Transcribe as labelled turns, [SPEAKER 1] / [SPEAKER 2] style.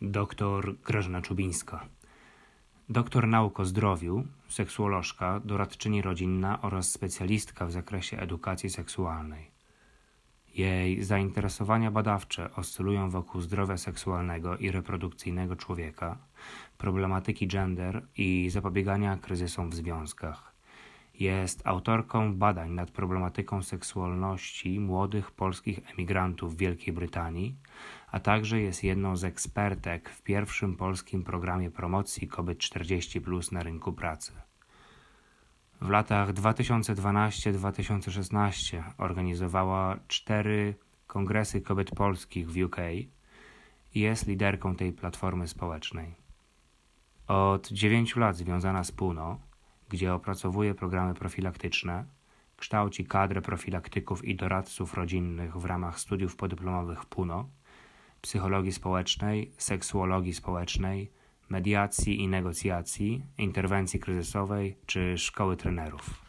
[SPEAKER 1] Doktor Grażyna Czubińska. Doktor nauk o zdrowiu, seksuolożka, doradczyni rodzinna oraz specjalistka w zakresie edukacji seksualnej. Jej zainteresowania badawcze oscylują wokół zdrowia seksualnego i reprodukcyjnego człowieka, problematyki gender i zapobiegania kryzysom w związkach. Jest autorką badań nad problematyką seksualności młodych polskich emigrantów w Wielkiej Brytanii, a także jest jedną z ekspertek w pierwszym polskim programie promocji kobiet 40 na rynku pracy. W latach 2012-2016 organizowała cztery kongresy kobiet polskich w UK i jest liderką tej platformy społecznej. Od dziewięciu lat związana z PUNO, gdzie opracowuje programy profilaktyczne, kształci kadrę profilaktyków i doradców rodzinnych w ramach studiów podyplomowych PUNO, psychologii społecznej, seksuologii społecznej, mediacji i negocjacji, interwencji kryzysowej czy szkoły trenerów.